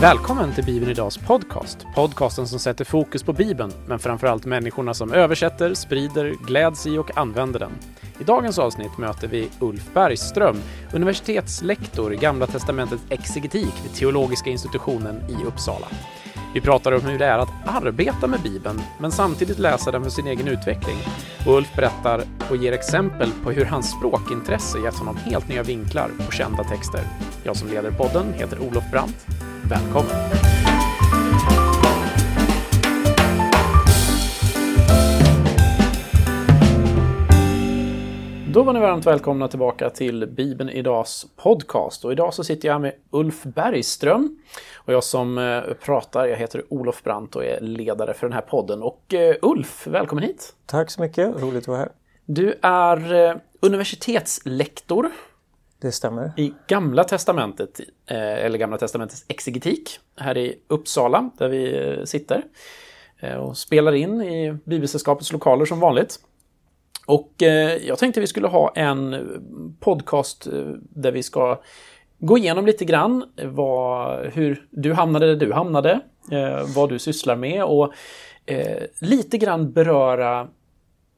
Välkommen till Bibeln Idags podcast. Podcasten som sätter fokus på Bibeln, men framförallt människorna som översätter, sprider, gläds i och använder den. I dagens avsnitt möter vi Ulf Bergström, universitetslektor i Gamla Testamentets exegetik vid Teologiska institutionen i Uppsala. Vi pratar om hur det är att arbeta med Bibeln, men samtidigt läsa den för sin egen utveckling. Och Ulf berättar och ger exempel på hur hans språkintresse gett honom helt nya vinklar på kända texter. Jag som leder podden heter Olof Brandt. Välkommen! Då var ni varmt välkomna tillbaka till Bibeln Idags podcast. Och idag så sitter jag här med Ulf Bergström. Och jag som eh, pratar, jag heter Olof Brandt och är ledare för den här podden. Och eh, Ulf, välkommen hit! Tack så mycket, roligt att vara här. Du är eh, universitetslektor Det stämmer. i Gamla Testamentet, eller Gamla Testamentets exegetik, här i Uppsala, där vi sitter och spelar in i Bibelsällskapets lokaler som vanligt. Och jag tänkte vi skulle ha en podcast där vi ska gå igenom lite grann vad, hur du hamnade där du hamnade, eh, vad du sysslar med och eh, lite grann beröra,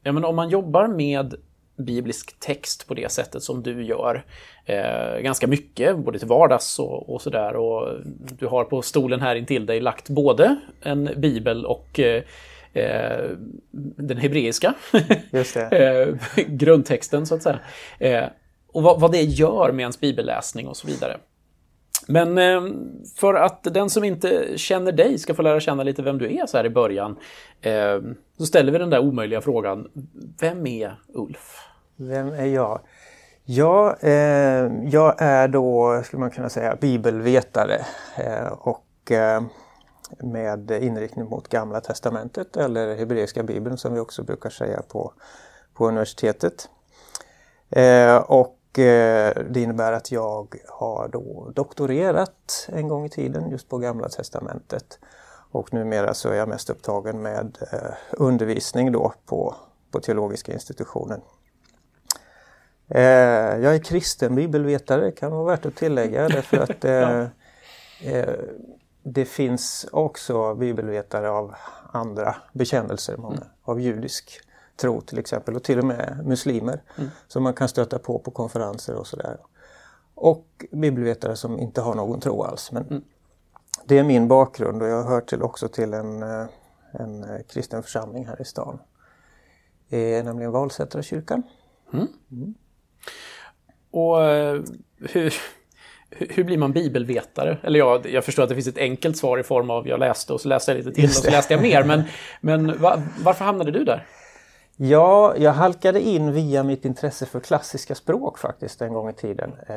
ja men om man jobbar med biblisk text på det sättet som du gör, eh, ganska mycket, både till vardags och, och sådär. Och du har på stolen här intill dig lagt både en bibel och eh, eh, den hebreiska eh, grundtexten så att säga. Eh, och vad, vad det gör med ens bibelläsning och så vidare. Men eh, för att den som inte känner dig ska få lära känna lite vem du är så här i början, eh, så ställer vi den där omöjliga frågan. Vem är Ulf? Vem är jag? Ja, eh, jag är då, skulle man kunna säga, bibelvetare eh, och eh, med inriktning mot Gamla Testamentet eller Hebreiska Bibeln som vi också brukar säga på, på universitetet. Eh, och det innebär att jag har då doktorerat en gång i tiden just på Gamla Testamentet. Och numera så är jag mest upptagen med eh, undervisning då på, på Teologiska institutionen. Eh, jag är kristen bibelvetare kan vara värt att tillägga därför att eh, eh, det finns också bibelvetare av andra bekännelser, många, av judisk tro till exempel och till och med muslimer som man kan stöta på på konferenser och sådär. Och bibelvetare som inte har någon tro alls. Men Det är min bakgrund och jag hör till också till en, eh, en eh, kristen församling här i stan. Eh, nämligen Valsättra kyrkan. Och eh, hur, hur blir man bibelvetare? Eller ja, jag förstår att det finns ett enkelt svar i form av jag läste och så läste jag lite till och så läste jag mer. Men, men va, varför hamnade du där? Ja, jag halkade in via mitt intresse för klassiska språk faktiskt en gång i tiden. Eh,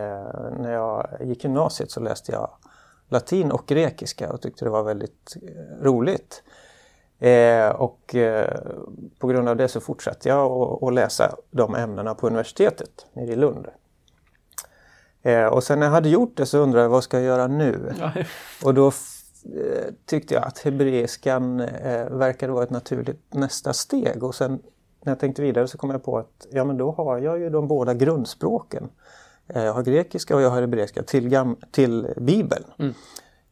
när jag gick gymnasiet så läste jag latin och grekiska och tyckte det var väldigt eh, roligt. Eh, och eh, på grund av det så fortsatte jag att- läsa de ämnena på universitetet nere i Lund. Eh, och sen när jag hade gjort det så undrade jag vad ska jag göra nu? Ja, Och då eh, tyckte jag att hebreiskan eh, verkade vara ett naturligt nästa steg. Och sen när jag tänkte vidare så kom jag på att ja, men då har jag ju de båda grundspråken. Eh, jag har grekiska och jag har hebreiska till, gam- till Bibeln.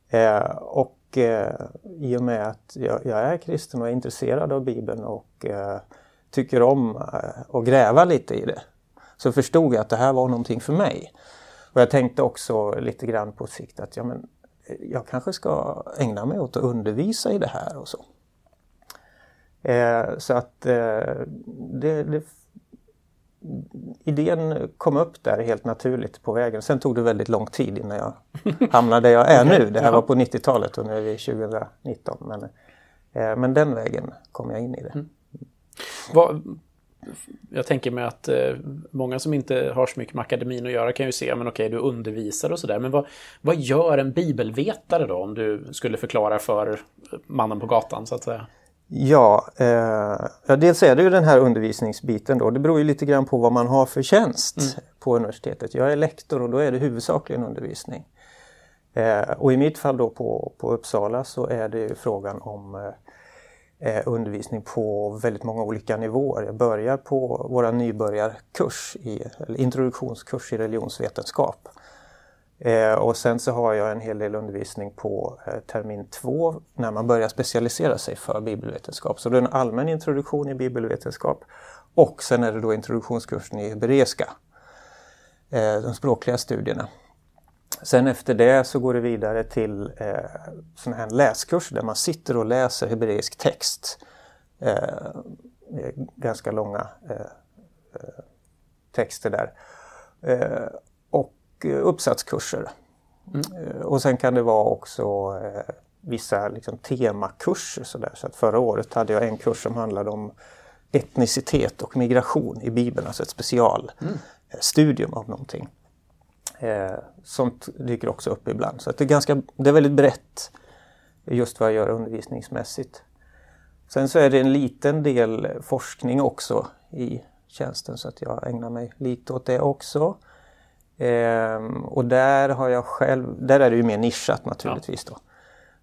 Eh, och eh, i och med att jag, jag är kristen och är intresserad av Bibeln och eh, tycker om eh, att gräva lite i det så förstod jag att det här var någonting för mig. Och jag tänkte också lite grann på sikt att ja, men, eh, jag kanske ska ägna mig åt att undervisa i det här och så. Eh, så att eh, det, det, idén kom upp där helt naturligt på vägen. Sen tog det väldigt lång tid innan jag hamnade där jag är nu. Det här var på 90-talet och nu är vi 2019. Men, eh, men den vägen kom jag in i det. Vad, jag tänker mig att eh, många som inte har så mycket med akademin att göra kan ju se, men okej, du undervisar och sådär. Men vad, vad gör en bibelvetare då, om du skulle förklara för mannen på gatan, så att säga? Ja, eh, ja, dels är det ju den här undervisningsbiten då. Det beror ju lite grann på vad man har för tjänst på universitetet. Jag är lektor och då är det huvudsakligen undervisning. Eh, och i mitt fall då på, på Uppsala så är det ju frågan om eh, eh, undervisning på väldigt många olika nivåer. Jag börjar på vår nybörjarkurs, i, eller introduktionskurs i religionsvetenskap. Eh, och sen så har jag en hel del undervisning på eh, termin två när man börjar specialisera sig för bibelvetenskap. Så det är en allmän introduktion i bibelvetenskap och sen är det då introduktionskursen i hebreiska, eh, de språkliga studierna. Sen efter det så går det vidare till eh, sån här läskurs där man sitter och läser hebreisk text. Eh, eh ganska långa eh, eh texter där. Eh, Eh, uppsatskurser. Mm. Eh, och sen kan det vara också eh, vissa liksom, temakurser. Så, där. så att förra året hade jag en kurs som handlade om etnicitet och migration i Bibeln, alltså ett specialstudium mm. av någonting. Eh, sånt dyker också upp ibland. Så det, är ganska, det är väldigt brett just vad jag gör undervisningsmässigt. Sen så är det en liten del forskning också i tjänsten så att jag ägnar mig lite åt det också. Eh, och där har jag själv, där är det ju mer nischat naturligtvis då.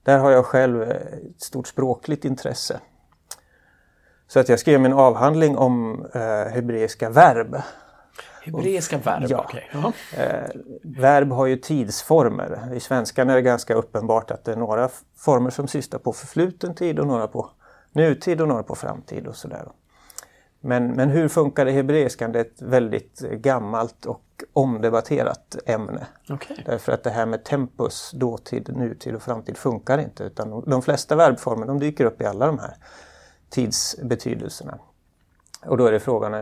Där har jag själv ett stort språkligt intresse. Så att jag skrev min avhandling om eh, hebreiska verb Hebreiska verb, ja. Okay. Eh, verb har ju tidsformer. I svenskan är det ganska uppenbart att det är några former som syftar på förfluten tid och några på nutid och några på framtid och sådär. Men, men hur funkar det hebreiskan? Det är ett väldigt gammalt och omdebatterat ämne. Okay. Därför att det här med tempus, dåtid, nutid och framtid funkar inte. Utan de flesta verbformer de dyker upp i alla de här tidsbetydelserna. Och då är det frågan,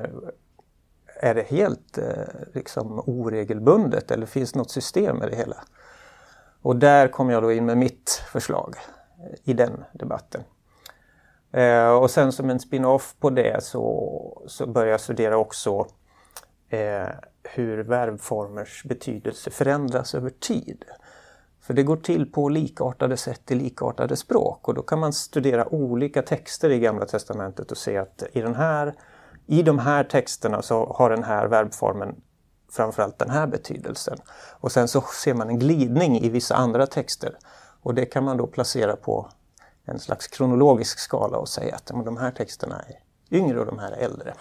är det helt eh, liksom oregelbundet eller finns något system med det hela? Och där kom jag då in med mitt förslag eh, i den debatten. Eh, och sen som en spin-off på det så, så började jag studera också eh, hur verbformers betydelse förändras över tid. För det går till på likartade sätt i likartade språk och då kan man studera olika texter i Gamla Testamentet och se att i den här i de här texterna så har den här verbformen framförallt den här betydelsen. Och sen så ser man en glidning i vissa andra texter. Och det kan man då placera på en slags kronologisk skala och säga att de här texterna är yngre och de här är äldre.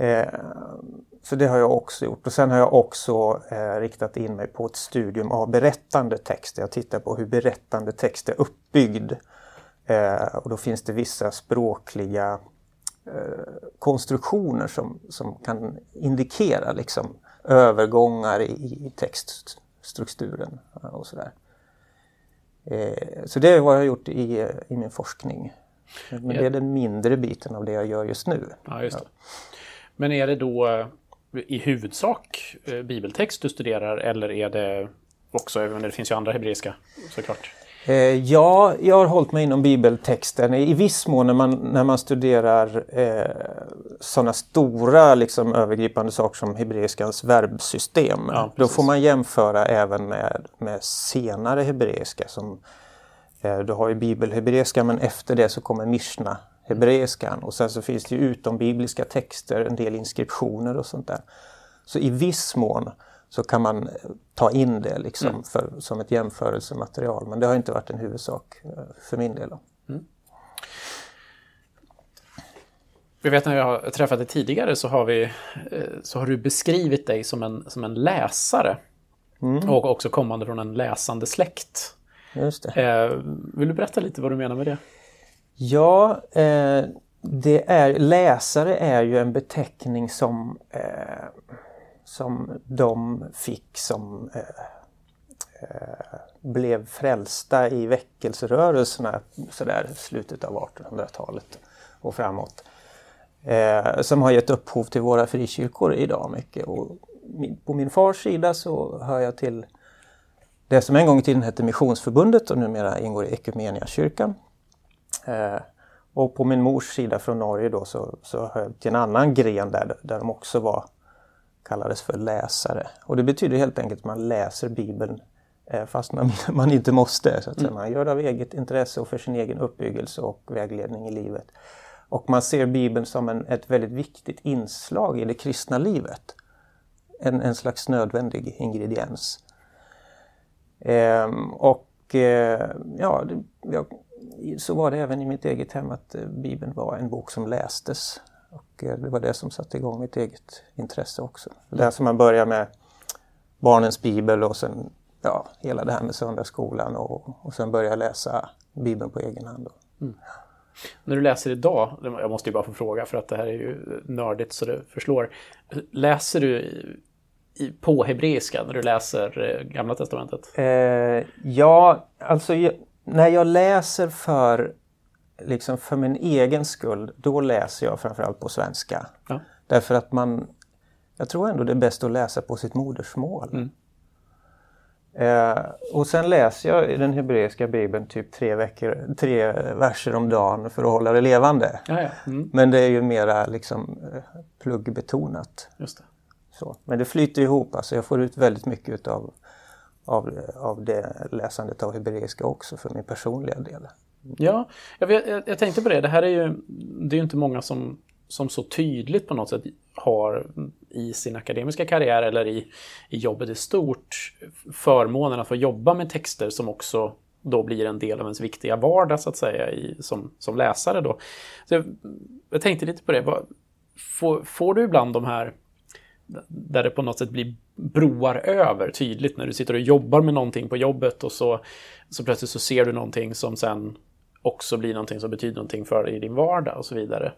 Eh, så det har jag också gjort. Och sen har jag också eh, riktat in mig på ett studium av berättande text. Jag tittar på hur berättande text är uppbyggd. Eh, och då finns det vissa språkliga Eh, konstruktioner som, som kan indikera liksom, övergångar i, i textstrukturen och sådär. Eh, så det är vad jag har gjort i, i min forskning. Men det är den mindre biten av det jag gör just nu. Ja, just det. Men är det då eh, i huvudsak bibeltext du studerar eller är det också, det finns ju andra hebreiska såklart? Eh, ja, jag har hållit mig inom bibeltexten. I viss mån när man, när man studerar eh, sådana stora liksom, övergripande saker som hebreiskans verbsystem. Ja, då får man jämföra även med, med senare hebreiska. Som, eh, du har ju bibelhebreiska men efter det så kommer mishna hebreiskan och sen så finns det ju utombibliska texter, en del inskriptioner och sånt där. Så i viss mån så kan man ta in det liksom mm. för, som ett jämförelsematerial. Men det har inte varit en huvudsak eh, för min del. Mm. Jag vet när jag har träffat dig tidigare så har, vi, eh, så har du beskrivit dig som en, som en läsare. Mm. Och också kommande från en läsande släkt. Just det. Eh, vill du berätta lite vad du menar med det? Ja, eh, det är, läsare är ju en beteckning som eh, som de fick som eh, eh, blev frälsta i väckelserörelserna sådär slutet av 1800-talet och framåt. Eh, som har gett upphov till våra frikyrkor idag mycket. Och på min fars sida så hör jag till det som en gång i tiden hette Missionsförbundet och numera ingår i Ekumeniakyrkan. Eh, och på min mors sida från Norge då så, så hör jag till en annan gren där, där de också var kallades för läsare. Och det betyder helt enkelt att man läser Bibeln eh, fast man, man inte måste. Så att mm. Man gör det av eget intresse och för sin egen uppbyggelse och vägledning i livet. Och man ser Bibeln som en, ett väldigt viktigt inslag i det kristna livet. En, en slags nödvändig ingrediens. Ehm, och eh, ja, det, ja, så var det även i mitt eget hem att eh, Bibeln var en bok som lästes och eh, det var det som satte igång mitt eget intresse också. Det är som man börjar med barnens bibel och sen ja, hela det här med söndagsskolan och, och sen börja läsa bibeln på egen hand. Mm. När du läser idag, jag måste ju bara få fråga för att det här är ju nördigt så det förslår. Läser du i, på hebreiska när du läser eh, Gamla Testamentet? Eh, ja, alltså när jag läser för, liksom för min egen skull, då läser jag framförallt på svenska. Ja. Därför att man, jag tror ändå det är bäst att läsa på sitt modersmål. Mm. Eh, och sen läser jag i den hebreiska bibeln typ tre, veckor, tre verser om dagen för att hålla det levande. Ja, ja. Mm. Men det är ju mera liksom eh, pluggbetonat. Just det. Så. Men det flyter ihop, alltså jag får ut väldigt mycket utav, av, av det läsandet av hebreiska också för min personliga del. Ja, jag, vet, jag, tänkte på det. Det här är ju, det är ju inte många som, som så tydligt på något sätt har i sin akademiska karriär eller i, i jobbet i stort förmånen att få jobba med texter som också då blir en del av ens viktiga vardag så att säga i, som, som läsare. Då. Så jag, jag tänkte lite på det. Får, får du ibland de här där det på något sätt blir broar över tydligt när du sitter och jobbar med någonting på jobbet och så, så plötsligt så ser du någonting som sen också blir någonting som betyder någonting för dig i din vardag och så vidare.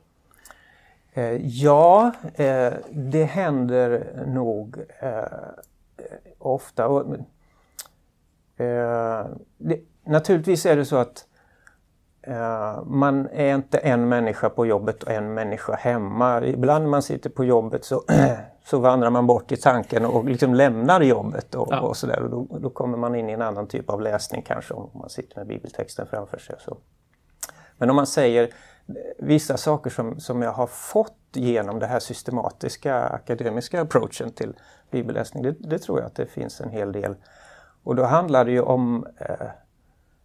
Eh, ja, eh, det händer nog eh, ofta. Det, naturligtvis är det så att man är inte en människa på jobbet och en människa hemma. Ibland när man sitter på jobbet så, så vandrar man bort i tanken och liksom lämnar jobbet och, ja. och sådär. Och då, då, kommer man in i en annan typ av läsning kanske om man sitter med bibeltexten framför sig. Så. Men om man säger vissa saker som, som jag har fått genom det här systematiska akademiska approachen till bibelläsning, det, det tror jag att det finns en hel del. Och då handlar det ju om, eh,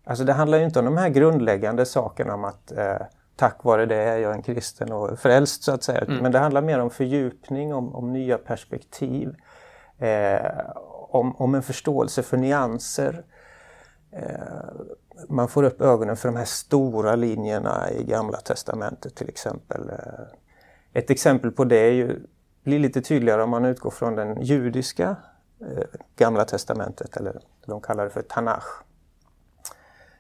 alltså det handlar ju inte om de här grundläggande sakerna om att eh, tack vare det är jag en kristen och frälst så att säga. Mm. Men det handlar mer om fördjupning, om, om nya perspektiv, eh, om, om en förståelse för nyanser. Eh, man får upp ögonen för de här stora linjerna i Gamla Testamentet till exempel. Eh, ett exempel på det är ju, blir lite tydligare om man utgår från den judiska eh, Gamla Testamentet, eller de kallar det för Tanach.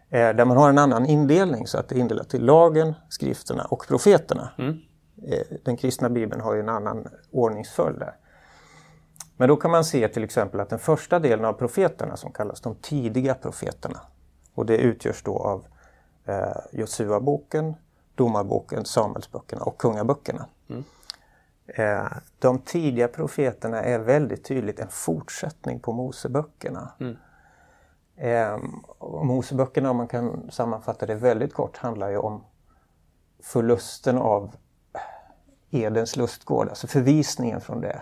Eh, där man har en annan indelning så att det är indelat till lagen, skrifterna och profeterna. Mm. Eh, den kristna bibeln har ju en annan ordningsföljd där. Men då kan man se till exempel att den första delen av profeterna som kallas de tidiga profeterna och det utgörs då av eh, Josua-boken, Domarboken, Samuelsböckerna och Kungaböckerna. Mm. Eh, de tidiga profeterna är väldigt tydligt en fortsättning på Moseböckerna. Mm. Eh, Moseböckerna, om man kan sammanfatta det väldigt kort, handlar ju om förlusten av Edens lustgård, alltså förvisningen från det.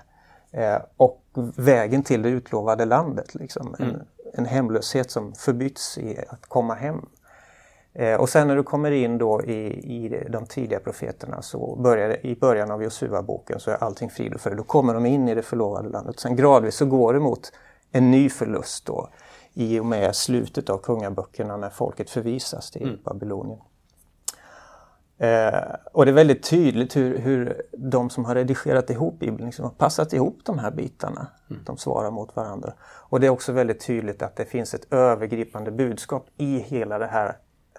Eh, och vägen till det utlovade landet. Liksom. En, mm. en hemlöshet som förbytts i att komma hem. Eh, och sen när du kommer in då i, i de tidiga profeterna så börjar i början av Josua-boken så är allting frid och fröjd. Då kommer de in i det förlovade landet. Sen gradvis så går det mot en ny förlust då i och med slutet av kungaböckerna när folket förvisas till mm. Babylonien. Eh, och det är väldigt tydligt hur, hur de som har redigerat ihop Bibeln liksom har passat ihop de här bitarna. Mm. De svarar mot varandra. Och det är också väldigt tydligt att det finns ett övergripande budskap i hela det här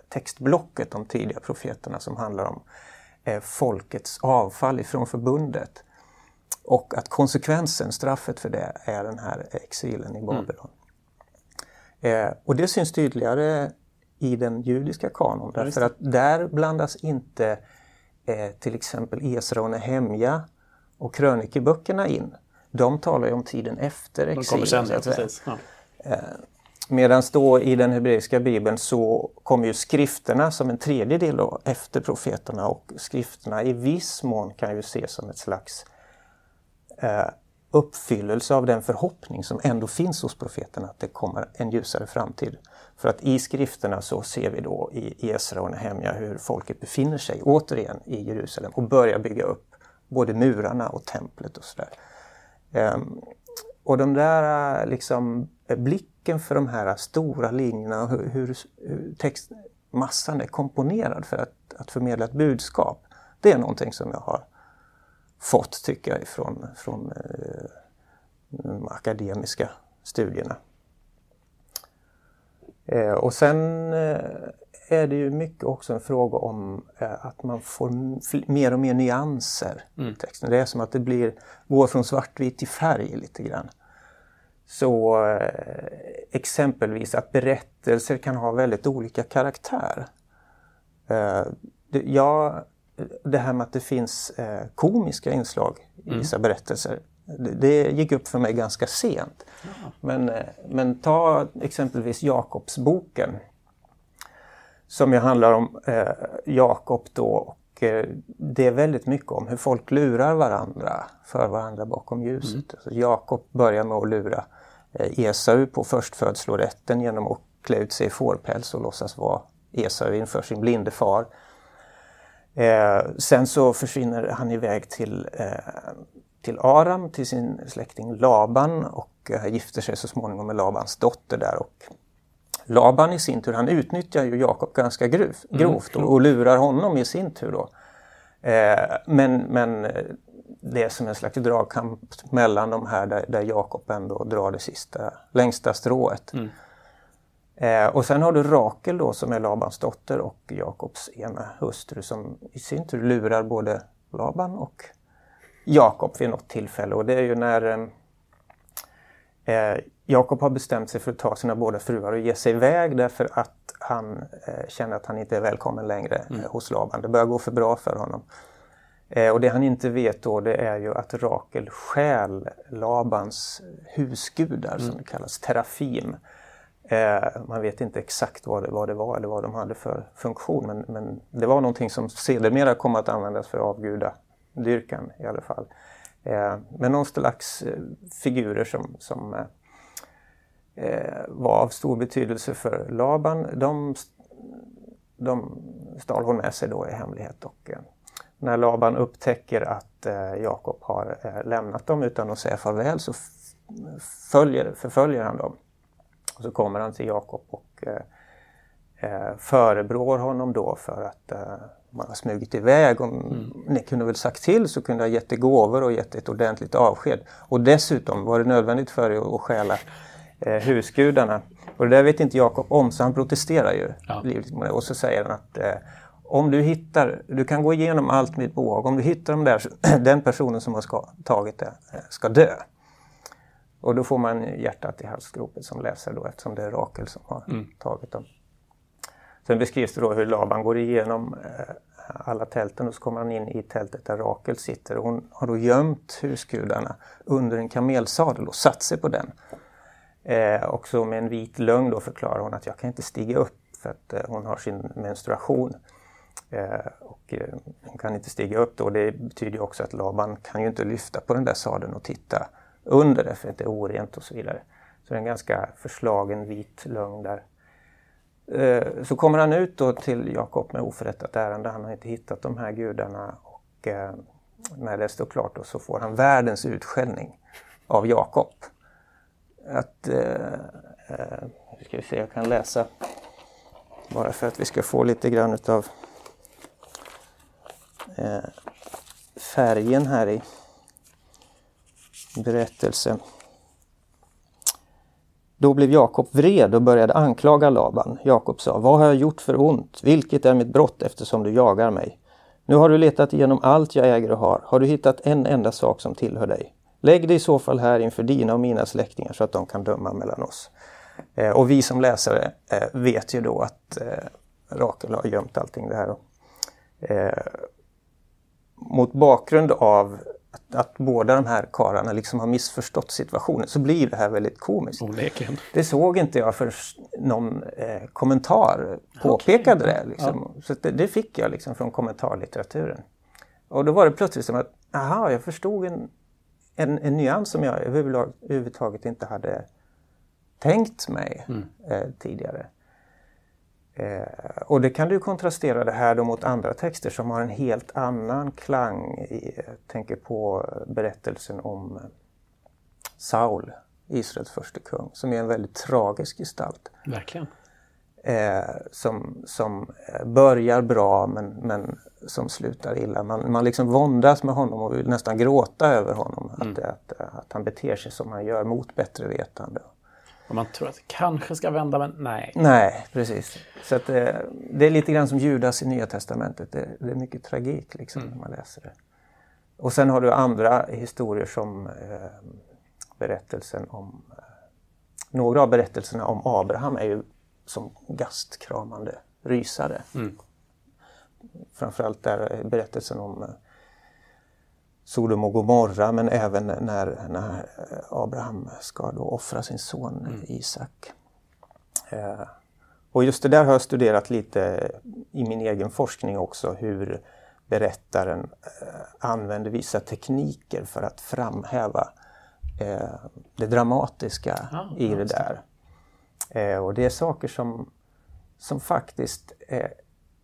textblocket, de tidiga profeterna som handlar om eh, folkets avfall ifrån förbundet. Och att konsekvensen, straffet för det, är den här exilen i mm. Babylon. Mm. Eh, och det syns tydligare i den judiska kanon därför att där blandas inte eh, till exempel Esra och Nehemja och krönikeböckerna in. De talar ju om tiden efter exilen. Ja. Eh, Medan då i den hebreiska bibeln så kommer ju skrifterna som en tredjedel då, efter profeterna och skrifterna i viss mån kan ju ses som ett slags eh, uppfyllelse av den förhoppning som ändå finns hos profeterna att det kommer en ljusare framtid. För att i skrifterna så ser vi då i Esra och Nehemja hur folket befinner sig återigen i Jerusalem och börjar bygga upp både murarna och templet och sådär. Um, och den där äh, liksom blicken för de här stora linjerna och hur, hur, hur textmassan är komponerad för att, att förmedla ett budskap. Det är någonting som jag har fått, tycker jag, från, från eh, de akademiska studierna. Eh, och sen eh, är det ju mycket också en fråga om att man får mer och mer nyanser i texten. Det är som att det blir, går från svartvit till färg lite grann. Så exempelvis att berättelser kan ha väldigt olika karaktär. ja, det här med att det finns komiska inslag i vissa berättelser det gick upp för mig ganska sent. Ja. Men, eh, men ta exempelvis Jakobsboken som ju handlar om eh, Jakob då och eh, det är väldigt mycket om hur folk lurar varandra, för varandra bakom ljuset. Mm. Alltså, Jakob börjar med att lura eh, Esau på förstfödslorätten genom att klä ut sig i fårpäls och låtsas vara Esau inför sin blinde far. Eh, sen så försvinner han iväg till eh, till Aram, till sin släkting Laban och eh, gifter sig så småningom med Labans dotter där. Och Laban i sin tur, han utnyttjar ju Jakob ganska grov, mm, grovt mm, och, och, lurar honom i sin tur. Då. Eh, men, men det är som en slags dragkamp mellan de här där, där Jakob ändå drar det sista, längsta strået. Mm. Eh, och sen har du Rakel då som är Labans dotter och Jakobs ena hustru som i sin tur lurar både Laban och Jakob vid något tillfälle och det är ju när eh, eh, Jakob har bestämt sig för att ta sina båda fruar och ge sig iväg därför att han eh, känner att han inte är välkommen längre eh, mm. hos Laban. Det börjar gå för bra för honom. Eh, och det han inte vet då det är ju att Rakel stjäl Labans husgudar mm. som det kallas, terafim. Eh, man vet inte exakt vad det, vad det var eller vad de hade för funktion men, men det var någonting som sedermera kom att användas för avgudadyrkan i alla fall. Eh, men någon slags eh, figurer som, som var av stor betydelse för Laban, de, de stal hon med sig då i hemlighet. Och, när Laban upptäcker att Jakob har lämnat dem utan att säga farväl så följer, förföljer han dem. Och så kommer han till Jakob och eh, förebrår honom då för att eh, man har smugit iväg. Om mm. ni kunde väl sagt till så kunde jag gett er gåvor och gett ett ordentligt avsked. Och dessutom var det nödvändigt för er att stjäla eh, husgudarna. Och det där vet inte Jakob om så han protesterar ju. Ja. Och så säger han att eh, om du hittar, du kan gå igenom allt med ett bohag, om du hittar dem där, den personen som har ska, tagit det eh, ska dö. Och då får man hjärtat i halsgropen som läsare då eftersom det är Rakel som har mm. tagit dem. Sen beskrivs det då hur Laban går igenom eh, alla tälten och så kommer han in i tältet där Rakel sitter. Hon har då gömt husgudarna under en kamelsadel och satt sig på den. Eh, och så med en vit lögn då förklarar hon att jag kan inte stiga upp för att eh, hon har sin menstruation. Eh, och eh, hon kan inte stiga upp då. Det betyder också att Laban kan ju inte lyfta på den där sadeln och titta under det för att det är orent och så vidare. Så det är en ganska förslagen vit lögn där. Eh, så kommer han ut då till Jakob med oförrättat ärende. Han har inte hittat de här gudarna och eh, när det står klart då så får han världens utskällning av Jakob. Att, eh, eh ska vi se, jag kan läsa bara för att vi ska få lite grann utav eh, färgen här i berättelsen. Då blev Jakob vred och började anklaga Laban. Jakob sa, vad har jag gjort för ont? Vilket är mitt brott eftersom du jagar mig? Nu har du letat igenom allt jag äger och har. Har du hittat en enda sak som tillhör dig? Lägg det i så fall här inför dina och mina släktingar så att de kan döma mellan oss. Eh, och vi som läsare eh, vet ju då att eh, Rakel har gömt allting det här. Eh, mot bakgrund av att, att båda de här karlarna liksom har missförstått situationen så blir det här väldigt komiskt. Onekligen. Det såg inte jag för någon eh, kommentar påpekade okay. det. Liksom. Ja. Så det, det, fick jag liksom från kommentarlitteraturen. Och då var det plötsligt som att, aha, jag förstod en, en, en nyans som jag överhuvudtaget inte hade tänkt mig mm. eh, tidigare. Eh, och det kan du kontrastera det här då mot andra texter som har en helt annan klang. I, jag tänker på berättelsen om Saul, Israels första kung, som är en väldigt tragisk gestalt. Verkligen. Eh, som, som börjar bra men, men som slutar illa. Man, man liksom våndas med honom och vill nästan gråta över honom. Mm. Att, att, att han beter sig som han gör mot bättre vetande. Och man tror att det kanske ska vända, men nej. Nej, precis. Så att, eh, det är lite grann som Judas i Nya Testamentet. Det, är mycket tragik liksom när man läser det. Och sen har du andra historier som eh, berättelsen om... Eh, några av berättelserna om Abraham är ju som gastkramande rysare. Mm. Framförallt där berättelsen om eh, Sodom och Gomorra men även när, när Abraham ska då offra sin son Mm. Isak. Eh, och just det där har jag studerat lite i min egen forskning också hur berättaren eh, använder vissa tekniker för att framhäva eh, det dramatiska Ja, i det där. Eh, och det är saker som, som faktiskt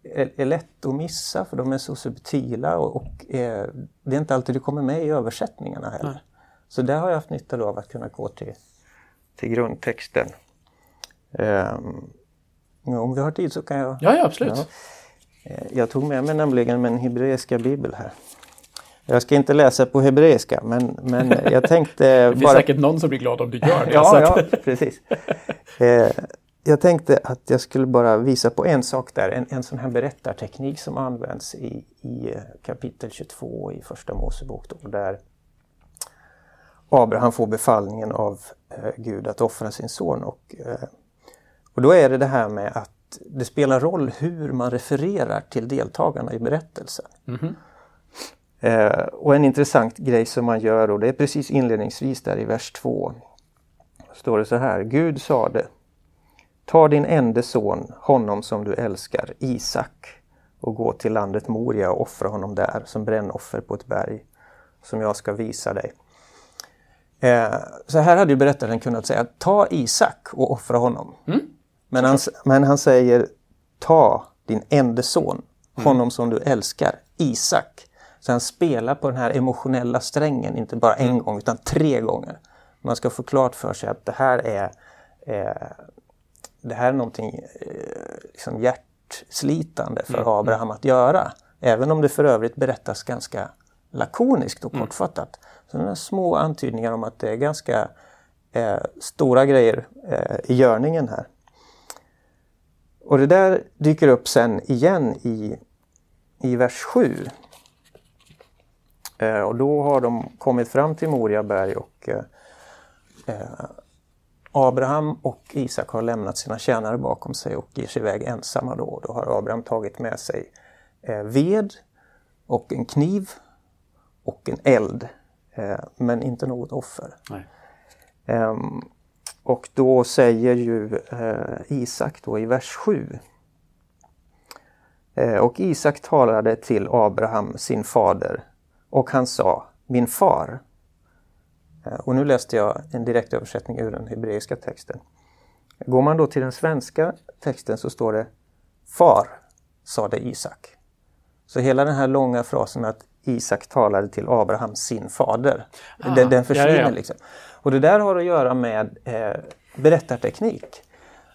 är, lätt att missa för de är så subtila och, och eh, det är inte alltid det kommer med i översättningarna heller. Så där har jag haft nytta då av att kunna gå till, till grundtexten. Ja, om vi har tid så kan jag... Ja, ja, absolut. Ja. Eh, Jag tog med mig nämligen min hebreiska bibel här. Jag ska inte läsa på hebreiska men, men jag tänkte Det finns bara... säkert någon som blir glad om du gör det. Ja, ja precis. Eh, jag tänkte att jag skulle bara visa på en sak där, en, en sån här berättarteknik som används i, i eh, kapitel 22 i Första Mosebok. Då, där Abraham får befallningen av eh, Gud att offra sin son. Och, eh, och då är det det här med att det spelar roll hur man refererar till deltagarna i berättelsen. Eh, och en intressant grej som man gör, och det är precis inledningsvis där i vers 2. Står det så här, Gud sade Ta din enda son, honom som du älskar, Isak, och gå till landet Moria och offra honom där som brännoffer på ett berg som jag ska visa dig. Eh, så här hade ju berättaren kunnat säga, ta Isak och offra honom. Men, han, men han säger, ta din enda son, honom som du älskar, Isak. Så han spelar på den här emotionella strängen, inte bara en gång utan tre gånger. Man ska få klart för sig att det här är, eh, det här är någonting eh, liksom hjärtslitande för Abraham att göra. Även om det för övrigt berättas ganska lakoniskt och kortfattat. Så är små antydningar om att det är ganska eh, stora grejer eh, i görningen här. Och det där dyker upp sen igen i, i vers 7. Eh, och då har de kommit fram till Moriaberg och eh, eh, Abraham och Isak har lämnat sina tjänare bakom sig och ger sig iväg ensamma då. Då har Abraham tagit med sig eh, ved och en kniv och en eld. Eh, men inte något offer. Ehm, och då säger ju eh, Isak då i vers 7. Eh, och Isak talade till Abraham, sin fader, och han sa, min far. Eh, och nu läste jag en direktöversättning ur den hebreiska texten. Går man då till den svenska texten så står det Far, sade Isak. Så hela den här långa frasen att Isak talade till Abraham, sin fader, Ah, den, den försvinner. ja, ja. Liksom. Och det där har att göra med eh, berättarteknik.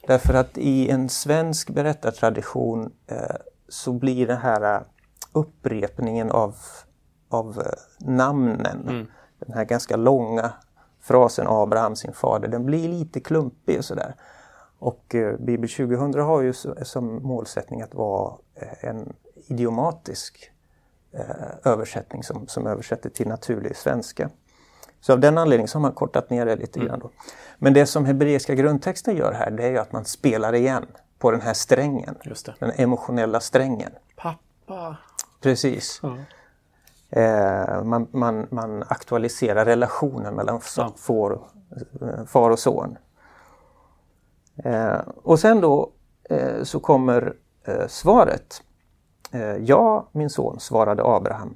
Därför att i en svensk berättartradition eh, så blir den här eh, upprepningen av, av eh, namnen, Mm. Den här ganska långa frasen Abraham sin fader, den blir lite klumpig och sådär. Och eh, Bibel 2000 har ju som målsättning att vara eh, en idiomatisk eh, översättning som, som översätter till naturlig svenska. Så av den anledningen så har man kortat ner det lite grann. Då. Men det som hebreiska grundtexten gör här det är ju att man spelar igen på den här strängen. Den emotionella strängen. Pappa. Precis. Ja. Eh, man, man, man aktualiserar relationen mellan Ja. far, eh, far och son. Eh, och sen då eh, så kommer eh, svaret. Eh, ja, min son, svarade Abraham.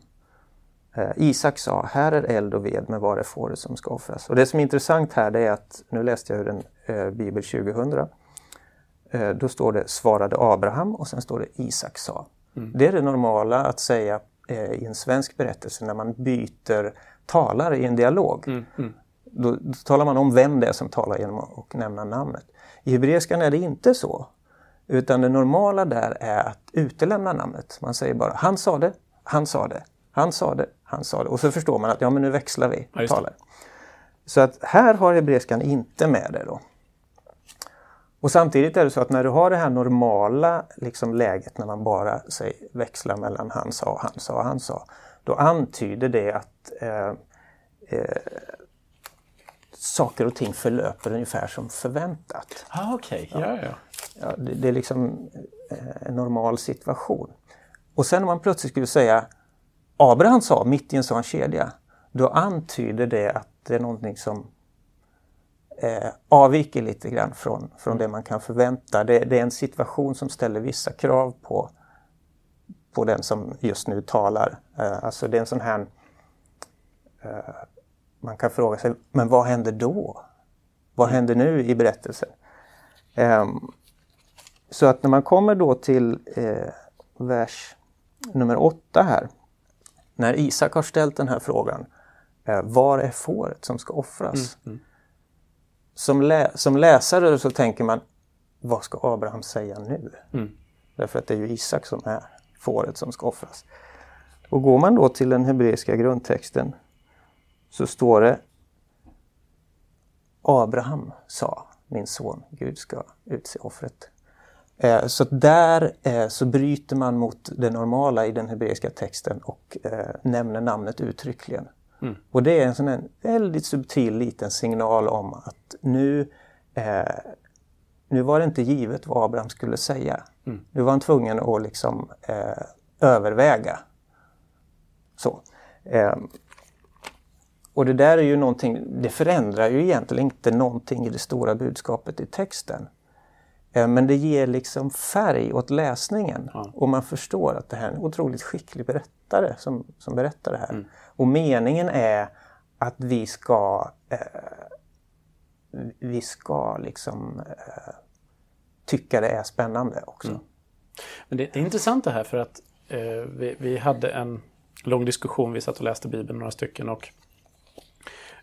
Isak sa, här är eld och ved, men var är fåret som ska offras? Och det som är intressant här det är att, nu läste jag ur en eh, Bibel 2000. Eh, då står det svarade Abraham och sen står det Isak sa. Det är det normala att säga i en svensk berättelse när man byter talare i en dialog. Mm, mm. Då, då talar man om vem det är som talar genom att och nämna namnet. I hebreiskan är det inte så. Utan det normala där är att utelämna namnet. Man säger bara han sa det, han sa det, han sa det, han sa det. Och så förstår man att ja men nu växlar vi Ja, talare. Så att här har hebreiskan inte med det då. Och samtidigt är det så att när du har det här normala liksom, läget när man bara säg, växlar mellan han sa, han sa, han sa. Då antyder det att eh, eh, saker och ting förlöper ungefär som förväntat. Ah, okay. ja. Ja, ja. Ja, det, det, är liksom eh, en normal situation. Och sen om man plötsligt skulle säga Abraham sa mitt i en sån kedja, då antyder det att det är någonting som eh, avviker lite grann från, från det man kan förvänta. Det, det, är en situation som ställer vissa krav på, på den som just nu talar. Eh, alltså det är en sån här... Eh, man kan fråga sig, men vad händer då? Vad mm. händer nu i berättelsen? Um, så att när man kommer då till eh, vers nummer åtta här. När Isak har ställt den här frågan. Eh, var är fåret som ska offras? Mm, mm. Som, lä som läsare så tänker man, vad ska Abraham säga nu? Mm. Därför att det är ju Isak som är fåret som ska offras. Och går man då till den hebreiska grundtexten så står det Abraham sa, min son, Gud ska utse offret. Eh, så där eh, så bryter man mot det normala i den hebreiska texten och eh, nämner namnet uttryckligen. Mm. Och det är en sån en väldigt subtil liten signal om att nu, nu var det inte givet vad Abraham skulle säga. Mm. Nu var han tvungen att liksom överväga. Så. Och det där är ju någonting, det förändrar ju egentligen inte någonting i det stora budskapet i texten. Eh, men det ger liksom färg åt läsningen ja. och man förstår att det här är en otroligt skicklig berättare som, som berättar det här. Mm. Och meningen är att vi ska eh, vi ska liksom eh, tycka det är spännande också. Mm. Men det, det, är intressant det här för att eh, vi, vi hade en lång diskussion, vi satt och läste Bibeln några stycken och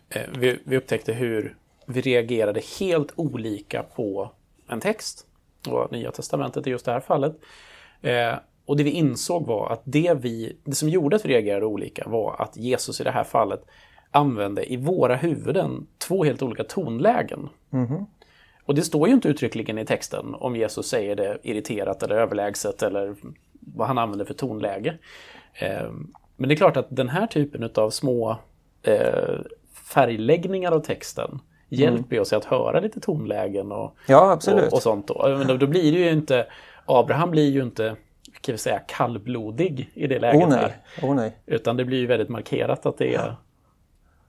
eh, vi, vi upptäckte hur vi reagerade helt olika på en text. Och Nya Testamentet i just det här fallet. Eh, och det vi insåg var att det, vi, det som gjorde att vi reagerade olika var att Jesus i det här fallet använde i våra huvuden två helt olika tonlägen. Mm. Och det står ju inte uttryckligen i texten om Jesus säger det irriterat eller överlägset eller vad han använder för tonläge. Eh, men det är klart att den här typen av små eh, färgläggningar av texten hjälper mm. oss att höra lite tonlägen och, ja, och, och sånt. Då. Men då blir det ju inte, Abraham blir ju inte kan vi säga, kallblodig i det läget. Oh, nej. Oh, nej. Utan det blir ju väldigt markerat att det är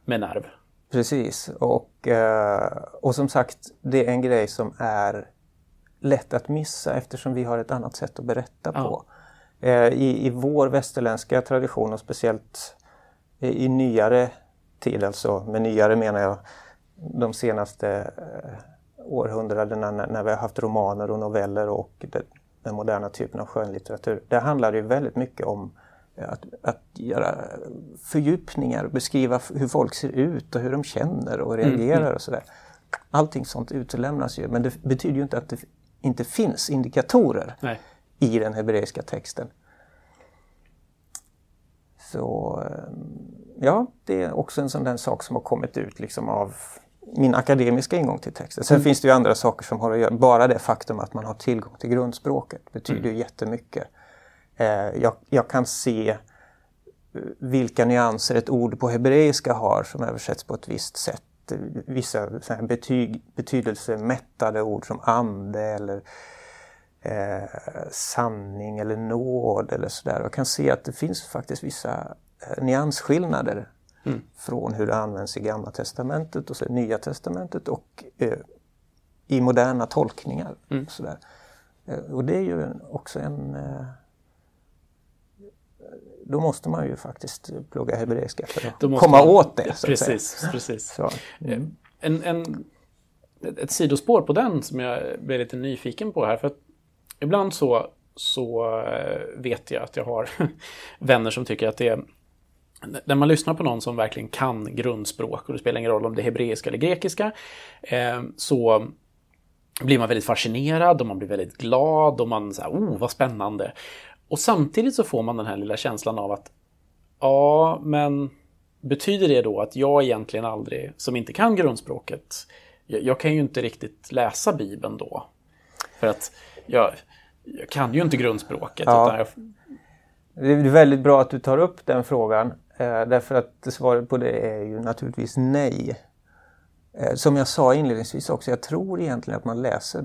med nerv. Precis och, eh, och som sagt det är en grej som är lätt att missa eftersom vi har ett annat sätt att berätta ja. på. Eh, I, I vår västerländska tradition och speciellt i, i nyare tid, alltså med nyare menar jag de senaste eh, århundradena när vi har haft romaner och noveller och den moderna typen av skönlitteratur. Där handlar det väldigt mycket om eh, att, att göra fördjupningar, beskriva hur folk ser ut och hur de känner och mm, reagerar mm. och sådär. Allting sånt utelämnas ju men det betyder ju inte att det inte finns indikatorer Nej. i den hebreiska texten. Så eh, ja, det är också en sån där sak som har kommit ut liksom av min akademiska ingång till texten. Sen mm. finns det ju andra saker som har att göra. Bara det faktum att man har tillgång till grundspråket betyder mm. ju jättemycket. Eh, jag, jag kan se eh, vilka nyanser ett ord på hebreiska har som översätts på ett visst sätt. Vissa så här betyg, betydelsemättade ord som ande eller eh, sanning eller nåd eller sådär. Jag kan se att det finns faktiskt vissa eh, nyansskillnader Mm. Från hur det används i Gamla Testamentet och så Nya Testamentet och eh, i moderna tolkningar. Mm. Och, sådär. Eh, och det är ju också en... Eh, då måste man ju faktiskt plugga hebreiska för att komma man, åt det. Så precis, precis. Så, mm. en, en, ett sidospår på den som jag blev lite nyfiken på här. för att Ibland så, så eh, vet jag att jag har vänner som tycker att det är när man lyssnar på någon som verkligen kan grundspråk, och det spelar ingen roll om det är hebreiska eller grekiska, eh, så blir man väldigt fascinerad och man blir väldigt glad och man säger oh vad spännande. Och samtidigt så får man den här lilla känslan av att ja, men betyder det då att jag egentligen aldrig, som inte kan grundspråket, jag, jag kan ju inte riktigt läsa Bibeln då. För att jag, jag kan ju inte grundspråket. Ja. Utan jag, Det är väldigt bra att du tar upp den frågan. Eh, därför att svaret på det är ju naturligtvis nej. Eh, som jag sa inledningsvis också, jag tror egentligen att man läser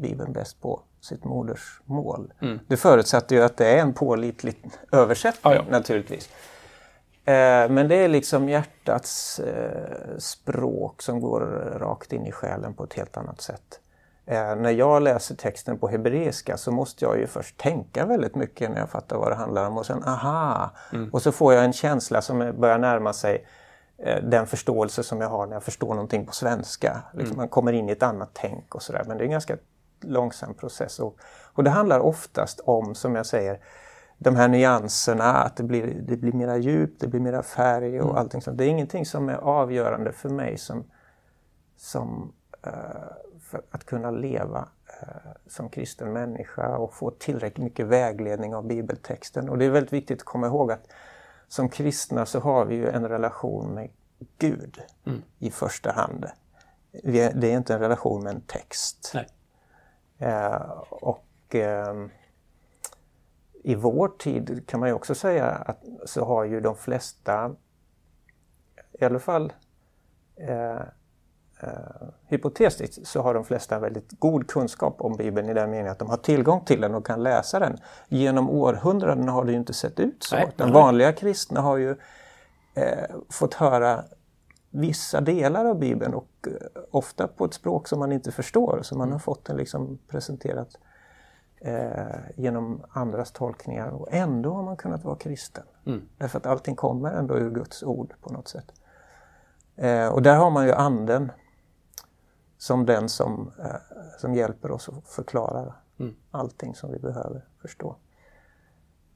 Bibeln bäst på sitt modersmål. Mm. Det förutsätter ju att det är en pålitlig översättning Ja, ja. naturligtvis. Eh, men det är liksom hjärtats språk som går rakt in i själen på ett helt annat sätt. Eh, när jag läser texten på hebreiska så måste jag ju först tänka väldigt mycket när jag fattar vad det handlar om och sen aha! Och så får jag en känsla som börjar närma sig eh, den förståelse som jag har när jag förstår någonting på svenska. Liksom Man kommer in i ett annat tänk och sådär men det är en ganska långsam process. Och, och det handlar oftast om, som jag säger, de här nyanserna, att det blir, det blir mera djup, det blir mera färg och allting sånt. Det är ingenting som är avgörande för mig som, som eh, för att kunna leva eh, som kristen människa och få tillräckligt mycket vägledning av bibeltexten. Och det är väldigt viktigt att komma ihåg att som kristna så har vi ju en relation med Gud i första hand. Är, det är inte en relation med en text. Eh, och ehm, i vår tid kan man ju också säga att så har ju de flesta, i alla fall eh, eh, hypotetiskt, så har de flesta väldigt god kunskap om Bibeln i den meningen att de har tillgång till den och kan läsa den. Genom århundraden har det ju inte sett ut så. Nej, Den vanliga kristna har ju eh, fått höra vissa delar av Bibeln och eh, ofta på ett språk som man inte förstår. Så man har fått den liksom presenterat eh, genom andras tolkningar och ändå har man kunnat vara kristen. Mm. Därför att allting kommer ändå ur Guds ord på något sätt. Eh, och där har man ju anden som den som, eh, som hjälper oss att förklara Mm. allting som vi behöver förstå.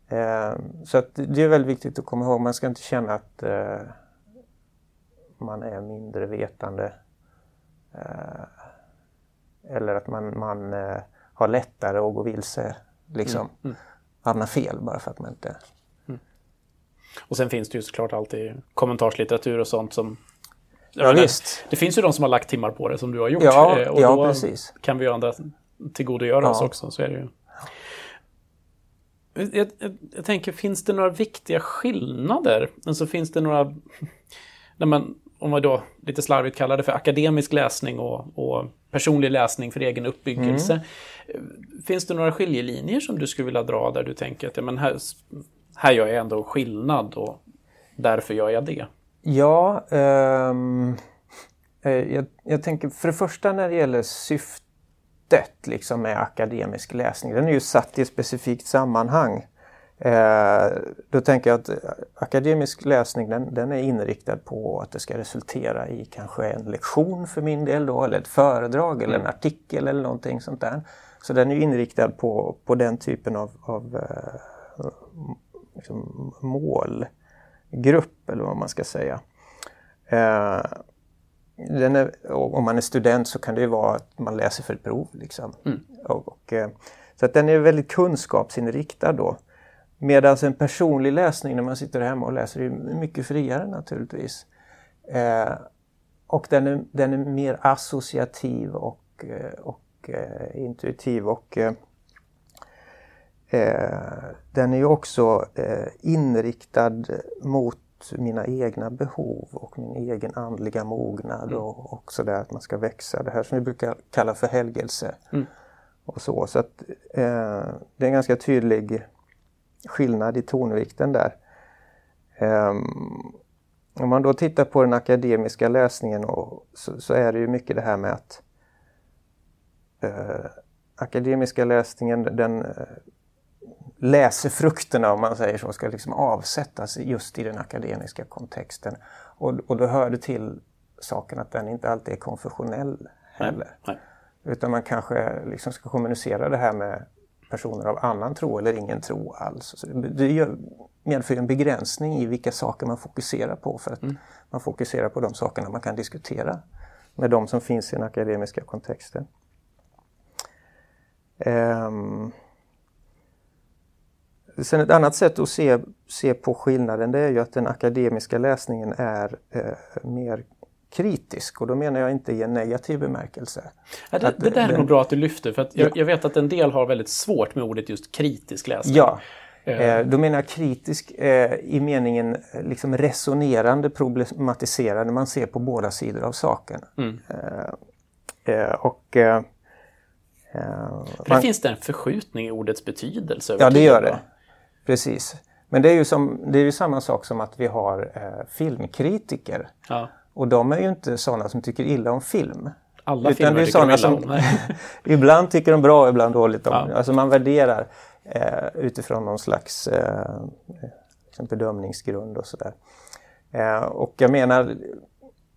Eh, så att det är väldigt viktigt att komma ihåg, man ska inte känna att eh, man är mindre vetande eller att man, man har lättare att gå vilse, liksom Mm. hamna fel bara för att man inte... Och sen finns det ju såklart alltid kommentarslitteratur och sånt som... Ja, visst. Det finns ju de som har lagt timmar på det som du har gjort. Ja, eh, och ja, då precis. kan vi ju andra tillgodogöra oss Ja. också. Så är det ju. Jag, jag, jag tänker, finns det några viktiga skillnader? Alltså finns det några... När man, om man då lite slarvigt kallar det för akademisk läsning och, och personlig läsning för egen uppbyggelse. Mm. Finns det några skiljelinjer som du skulle vilja dra där du tänker att ja, men här, här gör jag ändå skillnad och därför gör jag det? Ja, eh, jag, jag tänker för det första när det gäller syftet liksom med akademisk läsning, den är ju satt i ett specifikt sammanhang. Eh, då tänker jag att eh, akademisk läsning den, den är inriktad på att det ska resultera i kanske en lektion för min del då, eller ett föredrag eller en artikel eller någonting sånt där. Så den är inriktad på, på den typen av, av eh, liksom målgrupp eller vad man ska säga. Eh, är, om man är student så kan det ju vara att man läser för ett prov. Liksom. Och, och, eh, så att den är väldigt kunskapsinriktad då. Medan en personlig läsning när man sitter hemma och läser är mycket friare naturligtvis. Eh, och den är, den är mer associativ och, eh, och eh, intuitiv och eh, den är ju också eh, inriktad mot mina egna behov och min egen andliga mognad och, och sådär att man ska växa. Det här som vi brukar kalla för helgelse. Mm. Och så. så att, eh, det är en ganska tydlig skillnad i tonvikten där. Ehm, om man då tittar på den akademiska läsningen och, så, så är det ju mycket det här med att eh, akademiska läsningen den eh, läser frukterna om man säger så, ska liksom avsättas just i den akademiska kontexten. Och, och då hör det till saken att den inte alltid är konfessionell heller. Nej. Utan man kanske liksom ska kommunicera det här med personer av annan tro eller ingen tro alls. Så det medför en begränsning i vilka saker man fokuserar på för att man fokuserar på de sakerna man kan diskutera med de som finns i den akademiska kontexten. Ehm. Sen ett annat sätt att se, se på skillnaden det är ju att den akademiska läsningen är eh, mer kritisk och då menar jag inte i en negativ bemärkelse. Ja, det, det, där är nog bra att du lyfter för att jag, ja. jag, vet att en del har väldigt svårt med ordet just kritisk läsning. Ja, eh, då menar jag kritisk eh, i meningen eh, liksom resonerande, problematiserande, man ser på båda sidor av saken. Mm. Eh, eh och eh, för man, finns det en förskjutning i ordets betydelse? ja, det gör det. Precis. Men det är ju, som, det är ju samma sak som att vi har eh, filmkritiker. Ja. Och de är ju inte sådana som tycker illa om film. Alla Utan filmer tycker de illa om. ibland tycker de bra, ibland dåligt om. Ja. Alltså man värderar eh, utifrån någon slags eh, bedömningsgrund och sådär. Eh, och jag menar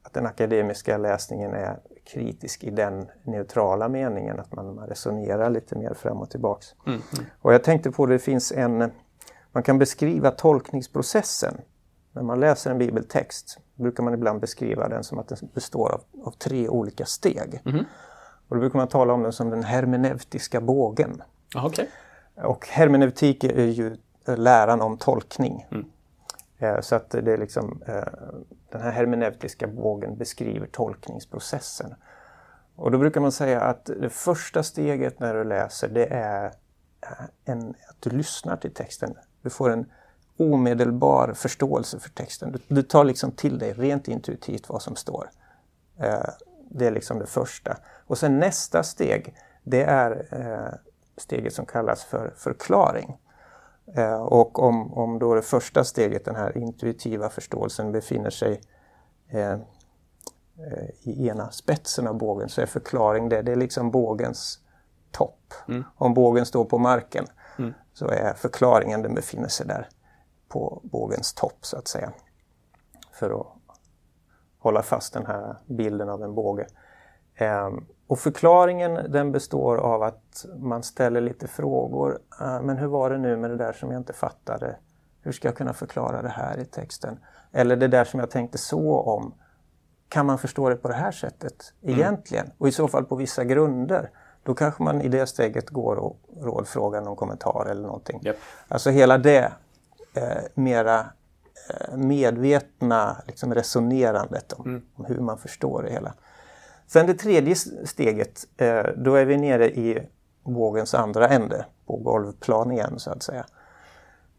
att den akademiska läsningen är kritisk i den neutrala meningen att man, resonerar lite mer fram och tillbaks. Mm, mm. Och jag tänkte på det finns en, man kan beskriva tolkningsprocessen. När man läser en bibeltext brukar man ibland beskriva den som att den består av, av tre olika steg. Mm. Och då brukar man tala om den som den hermeneutiska bågen. Ah, okay. Och hermeneutik är ju läran om tolkning. Mm. Eh, så att det är liksom, eh, den här hermeneutiska bågen beskriver tolkningsprocessen. Och då brukar man säga att det första steget när du läser det är eh, en, att du lyssnar till texten. Du får en omedelbar förståelse för texten. Du, du tar liksom till dig rent intuitivt vad som står. Det är liksom det första. Och sen nästa steg, det är steget som kallas för förklaring. Eh, och om, om då det första steget, den här intuitiva förståelsen, befinner sig eh, eh, i ena spetsen av bågen så är förklaring det, det är liksom bågens topp. Mm. Om bågen står på marken. Så är förklaringen, den befinner sig där på bågens topp så att säga. För att hålla fast den här bilden av en båge. Um, och förklaringen den består av att man ställer lite frågor. Uh, men hur var det nu med det där som jag inte fattade? Hur ska jag kunna förklara det här i texten? Eller det där som jag tänkte så om. Kan man förstå det på det här sättet mm. egentligen? Mm. Och i så fall på vissa grunder. Då kanske man i det steget går och rådfrågar någon kommentar eller någonting. Yep. Alltså hela det eh, mera eh, medvetna liksom resonerandet om, mm. om, hur man förstår det hela. Sen det tredje steget, eh, då är vi nere i vågens andra ände, på golvplan igen så att säga.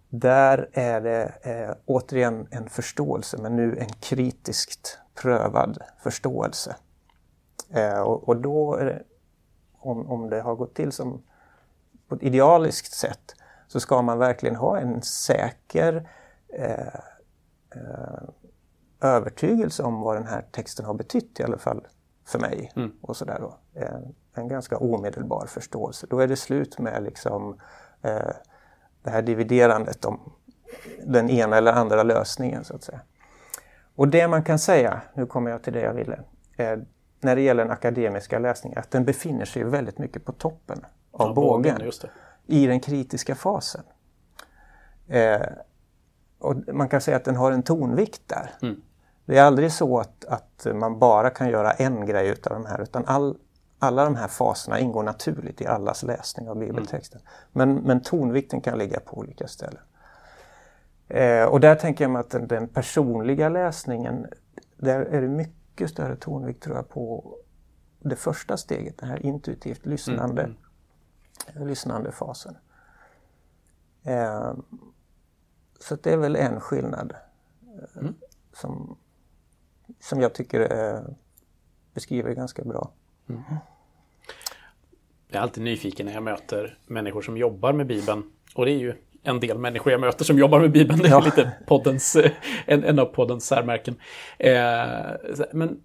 Där är det eh, återigen en förståelse, men nu en kritiskt prövad förståelse. Eh, och, och, då, det, om, om det har gått till som på ett idealiskt sätt, så ska man verkligen ha en säker eh, eh, övertygelse om vad den här texten har betytt i alla fall för mig. Mm. och sådär då. En, en, ganska omedelbar förståelse. Då är det slut med liksom eh, det här dividerandet om den ena eller andra lösningen så att säga. Och det man kan säga, nu kommer jag till det jag ville, eh, när det gäller den akademiska läsningen, att den befinner sig väldigt mycket på toppen av ja, bågen, bågen i den kritiska fasen. Eh, och man kan säga att den har en tonvikt där. Mm. Det är aldrig så att, att man bara kan göra en grej utav de här utan all, alla de här faserna ingår naturligt i allas läsning av bibeltexten. Mm. Men, men tonvikten kan ligga på olika ställen. Eh, och där tänker jag mig att den, den, personliga läsningen, där är det mycket större tonvikt tror jag på det första steget, den här intuitivt lyssnande, mm. mm. lyssnande fasen. Eh, så det är väl en skillnad eh, mm. som, som jag tycker eh, beskriver ganska bra. Mm. Jag är alltid nyfiken när jag möter människor som jobbar med Bibeln. Och det är ju en del människor jag möter som jobbar med Bibeln. Det är ja. lite poddens, en, en av poddens särmärken. Eh, men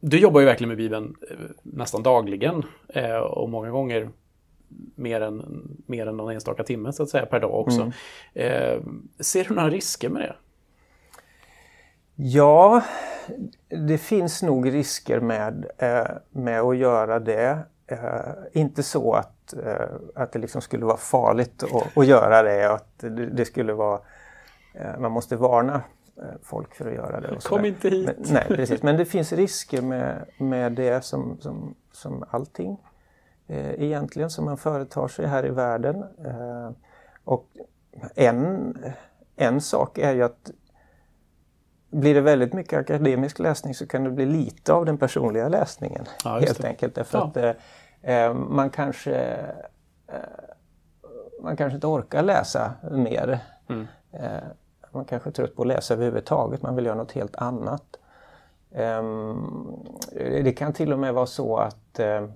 du jobbar ju verkligen med Bibeln eh, nästan dagligen eh, och många gånger mer än, mer än någon enstaka timme så att säga per dag också. Mm. Eh, ser du några risker med det? Ja, det finns nog risker med, eh, med att göra det. Eh, inte så att, eh, att det liksom skulle vara farligt att, att göra det och att det, det skulle vara... Eh, man måste varna folk för att göra det. Kom inte hit! Men, nej, precis. Men det finns risker med, med det som, som, som allting egentligen som man företar sig här i världen. och en, en sak är ju att blir det väldigt mycket akademisk läsning så kan det bli lite av den personliga läsningen. Ja, helt enkelt. Därför Ja. att eh, eh, man kanske eh, man kanske inte orkar läsa mer. Mm. Eh, man kanske är trött på att läsa överhuvudtaget, man vill göra något helt annat. Ehm, det kan till och med vara så att eh,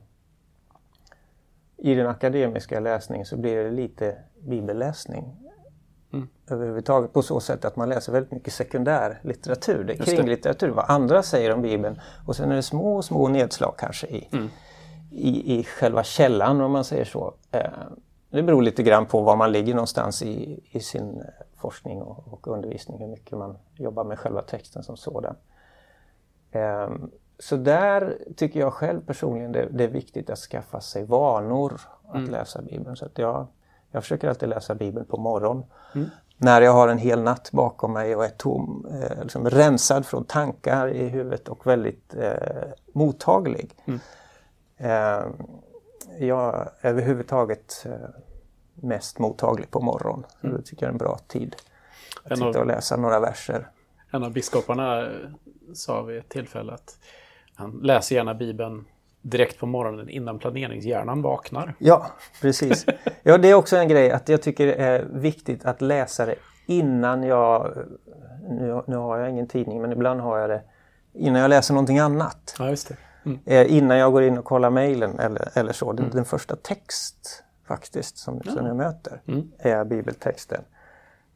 i den akademiska läsningen så blir det lite bibelläsning. Mm. Överhuvudtaget på så sätt att man läser väldigt mycket sekundär litteratur. Det är kringlitteratur, vad andra säger om Bibeln. Och sen är det små, små nedslag kanske i, Mm. i, i själva källan om man säger så. Eh, det beror lite grann på var man ligger någonstans i, i sin eh, forskning och, och undervisning, hur mycket man jobbar med själva texten som sådan. Eh, så där tycker jag själv personligen det, det är viktigt att skaffa sig vanor att läsa Bibeln. Så att jag, jag försöker alltid läsa Bibeln på morgonen. När jag har en hel natt bakom mig och är tom, eh, liksom rensad från tankar i huvudet och väldigt eh, mottaglig. Eh, jag är överhuvudtaget eh, mest mottaglig på morgonen. Så det tycker jag är en bra tid. Att sitta och läsa några verser. En av biskoparna eh, sa vid ett tillfälle att han läser gärna Bibeln direkt på morgonen innan planeringshjärnan vaknar. Ja, precis. Ja, det är också en grej att jag tycker det är viktigt att läsa det innan jag... Nu, nu har jag ingen tidning, men ibland har jag det innan jag läser någonting annat. Ja, just det. Mm. Eh, innan jag går in och kollar mejlen eller, eller så. Den, den första text faktiskt som, som jag möter Mm. är bibeltexten.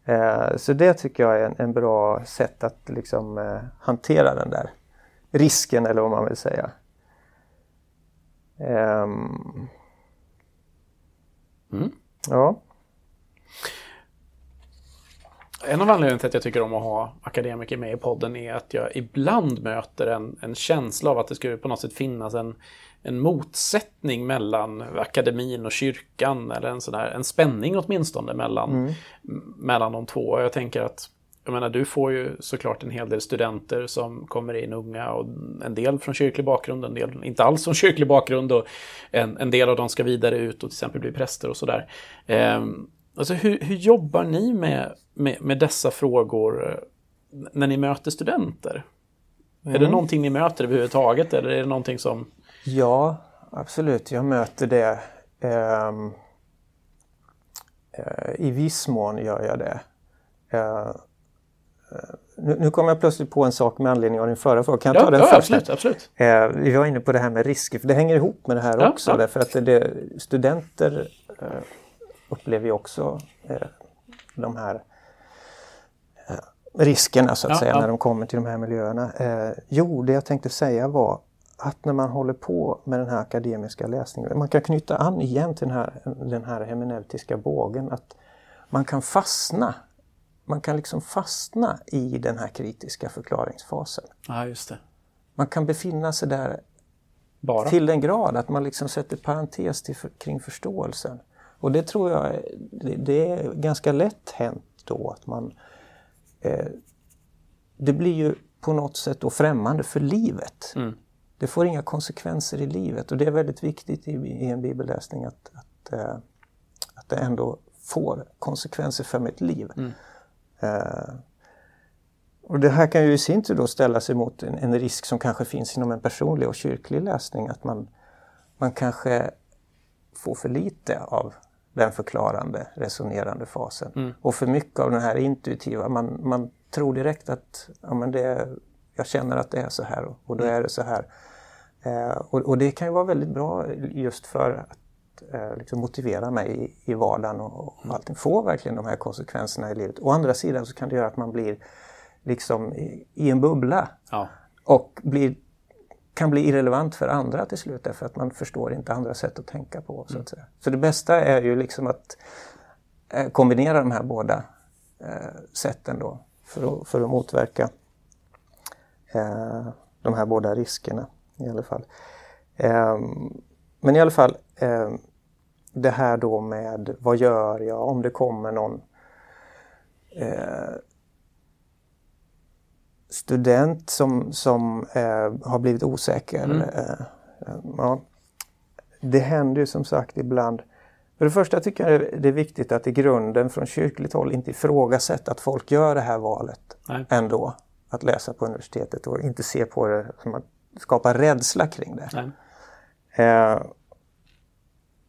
Eh, så det tycker jag är en, en bra sätt att liksom eh, hantera den där risken eller vad man vill säga. Ehm, Mm. Ja. En av anledningarna till att jag tycker om att ha akademiker med i podden är att jag ibland möter en, en känsla av att det skulle på något sätt finnas en, en motsättning mellan akademin och kyrkan, eller en, sån här, en spänning åtminstone mellan, m- mellan de två. Jag tänker att jag menar, du får ju såklart en hel del studenter som kommer in unga och en del från kyrklig bakgrund, en del inte alls från kyrklig bakgrund och en, en del av dem ska vidare ut och till exempel bli präster och sådär. Ehm, alltså hur, hur jobbar ni med, med, med dessa frågor eh, när ni möter studenter? Är det någonting ni möter överhuvudtaget eller är det någonting som... Ja, absolut. Jag möter det. Ehm, eh, I viss mån gör jag det. Eh, nu, nu kommer jag plötsligt på en sak med anledning av din förra fråga. Kan jag Ja, ta den ja först? absolut, absolut. Eh, vi var inne på det här med risker, för det hänger ihop med det här Ja, också. ja. Därför att det, studenter eh, upplever ju också eh, de här eh, riskerna så att Ja, säga när de kommer till de här miljöerna. Eh, jo, det jag tänkte säga var att när man håller på med den här akademiska läsningen, man kan knyta an igen till den här, den här hermeneutiska bågen, att man kan fastna. Man kan liksom fastna i den här kritiska förklaringsfasen. Ja, just det. Man kan befinna sig där Bara. till den grad att man liksom sätter parentes till kring förståelsen. Och det tror jag är- det, det är ganska lätt hänt då att man eh, Det blir ju på något sätt då främmande för livet. Mm. Det får inga konsekvenser i livet och det är väldigt viktigt i, i en bibelläsning att, att, eh, att det ändå får konsekvenser för mitt liv. Eh, och det här kan ju i sin tur då ställas emot en, en risk som kanske finns inom en personlig och kyrklig läsning. Att man, man kanske får för lite av den förklarande, resonerande fasen. Och för mycket av den här intuitiva. Man, man tror direkt att ja, men det, jag känner att det är så här och, och då är det så här. Eh, och, och det kan ju vara väldigt bra just för att eh, liksom motivera mig i, i vardagen och, och allting. Få verkligen de här konsekvenserna i livet. Å andra sidan så kan det göra att man blir liksom i, i en bubbla Ja. och blir, kan bli irrelevant för andra till slut därför att man förstår inte andra sätt att tänka på. Så, att säga. så det bästa är ju liksom att eh, kombinera de här båda eh, sätten då för att, för att motverka eh, de här båda riskerna i alla fall. Eh, men i alla fall eh, det här då med vad gör jag om det kommer någon eh, student som, som eh, har blivit osäker. Eh, eh, ja. Det händer ju som sagt ibland. För det första tycker jag det är viktigt att i grunden från kyrkligt håll inte ifrågasätta att folk gör det här valet Nej. ändå. att läsa på universitetet och inte se på det som att skapa rädsla kring det.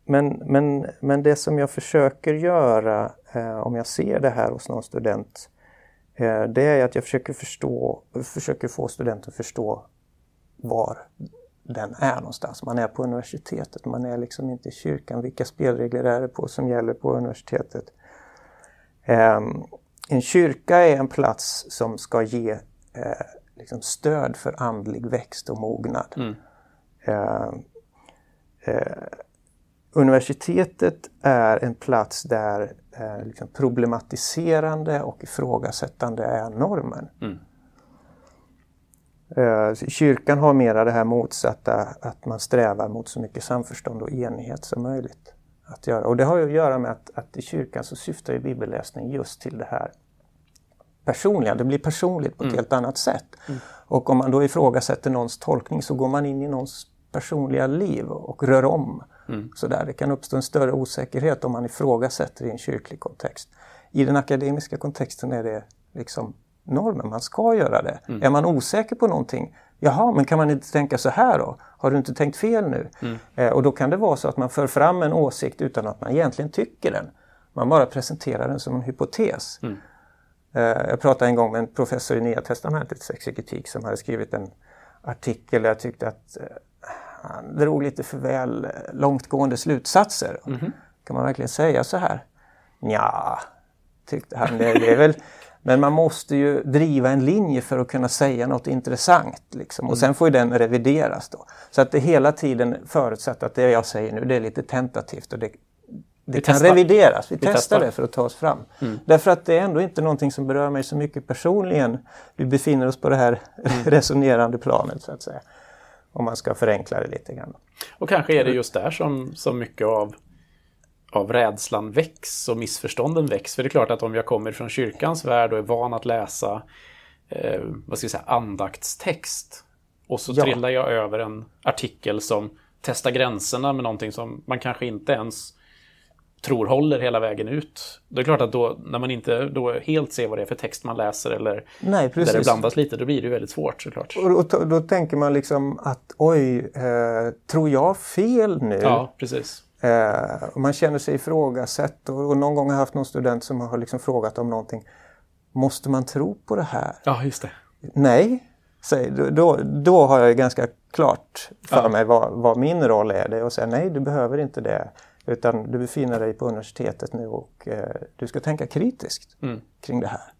Eh, men, men, men det som jag försöker göra eh, om jag ser det här hos någon student eh, det är att jag försöker, förstå, försöker få studenten att förstå var den är någonstans. Man är på universitetet, man är liksom inte i kyrkan. Vilka spelregler är det på som gäller på universitetet? Um, en kyrka är en plats som ska ge eh, liksom stöd för andlig växt och mognad. Mm. Universitetet är en plats där uh, liksom problematiserande och ifrågasättande är normen. Mm. Kyrkan har mera det här motsatta, att man strävar mot så mycket samförstånd och enighet som möjligt. Att göra. Och det har ju att göra med att, att i kyrkan så syftar ju bibelläsning just till det här personliga, det blir personligt på ett mm. helt annat sätt. Mm. Och om man då ifrågasätter någons tolkning så går man in i någons personliga liv och rör om. Mm. Så där. Det kan uppstå en större osäkerhet om man ifrågasätter i en kyrklig kontext. I den akademiska kontexten är det liksom normen, man ska göra det. Mm. Är man osäker på någonting, jaha, men kan man inte tänka så här då? Har du inte tänkt fel nu? Mm. Eh, och då kan det vara så att man för fram en åsikt utan att man egentligen tycker den. Man bara presenterar den som en hypotes. Mm. Eh, jag pratade en gång med en professor i Nya Testamentets exegetik som hade skrivit en artikel där jag tyckte att eh, han drog lite för väl eh, långtgående slutsatser. Mm -hmm. Kan man verkligen säga så här? Ja, tyckte han. Det, det är väl, men man måste ju driva en linje för att kunna säga något intressant. Liksom. Och mm. sen får ju den revideras då. Så att det hela tiden förutsätter att det jag säger nu det är lite tentativt och det det kan testar. revideras, vi, vi testar, testar, det för att ta oss fram. Mm. Därför att det är ändå inte någonting som berör mig så mycket personligen. Vi befinner oss på det här mm. resonerande planet så att säga. Om man ska förenkla det lite grann. Och kanske är det just där som, som mycket av, av rädslan väcks och missförstånden väcks. För det är klart att om jag kommer från kyrkans värld och är van att läsa eh, vad ska jag säga, andaktstext och så ja. trillar jag över en artikel som testar gränserna med någonting som man kanske inte ens tror håller hela vägen ut. Det är klart att då, när man inte då helt ser vad det är för text man läser eller Nej, där det blandas lite, då blir det väldigt svårt såklart. Och, och då, då tänker man liksom att oj, eh, tror jag fel nu? Ja, precis. Eh, man känner sig ifrågasatt och, och någon gång har jag haft någon student som har liksom frågat om någonting. Måste man tro på det här? Ja, just det. Nej, säg, då, då har jag ganska klart för ja. mig vad, vad min roll är. Det och säga nej, du behöver inte det. Utan du befinner dig på universitetet nu och eh, du ska tänka kritiskt mm. kring det här.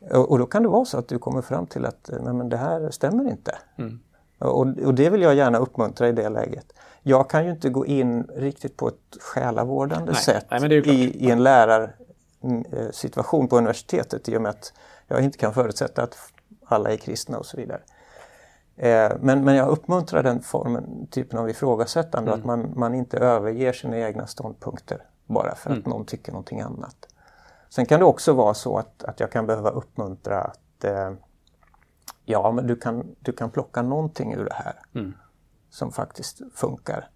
Och, och, då kan det vara så att du kommer fram till att eh, nej, men det här stämmer inte. Mm. Och, och, det vill jag gärna uppmuntra i det läget. Jag kan ju inte gå in riktigt på ett själavårdande nej. sätt nej, i, i, en lärarsituation på universitetet i och med att jag inte kan förutsätta att alla är kristna och så vidare. Eh, men, men jag uppmuntrar den formen, typen av ifrågasättande, mm. att man, man inte överger sina egna ståndpunkter bara för att mm. någon tycker någonting annat. Sen kan det också vara så att, att jag kan behöva uppmuntra att eh, ja, men du kan, du kan plocka någonting ur det här mm. som faktiskt funkar.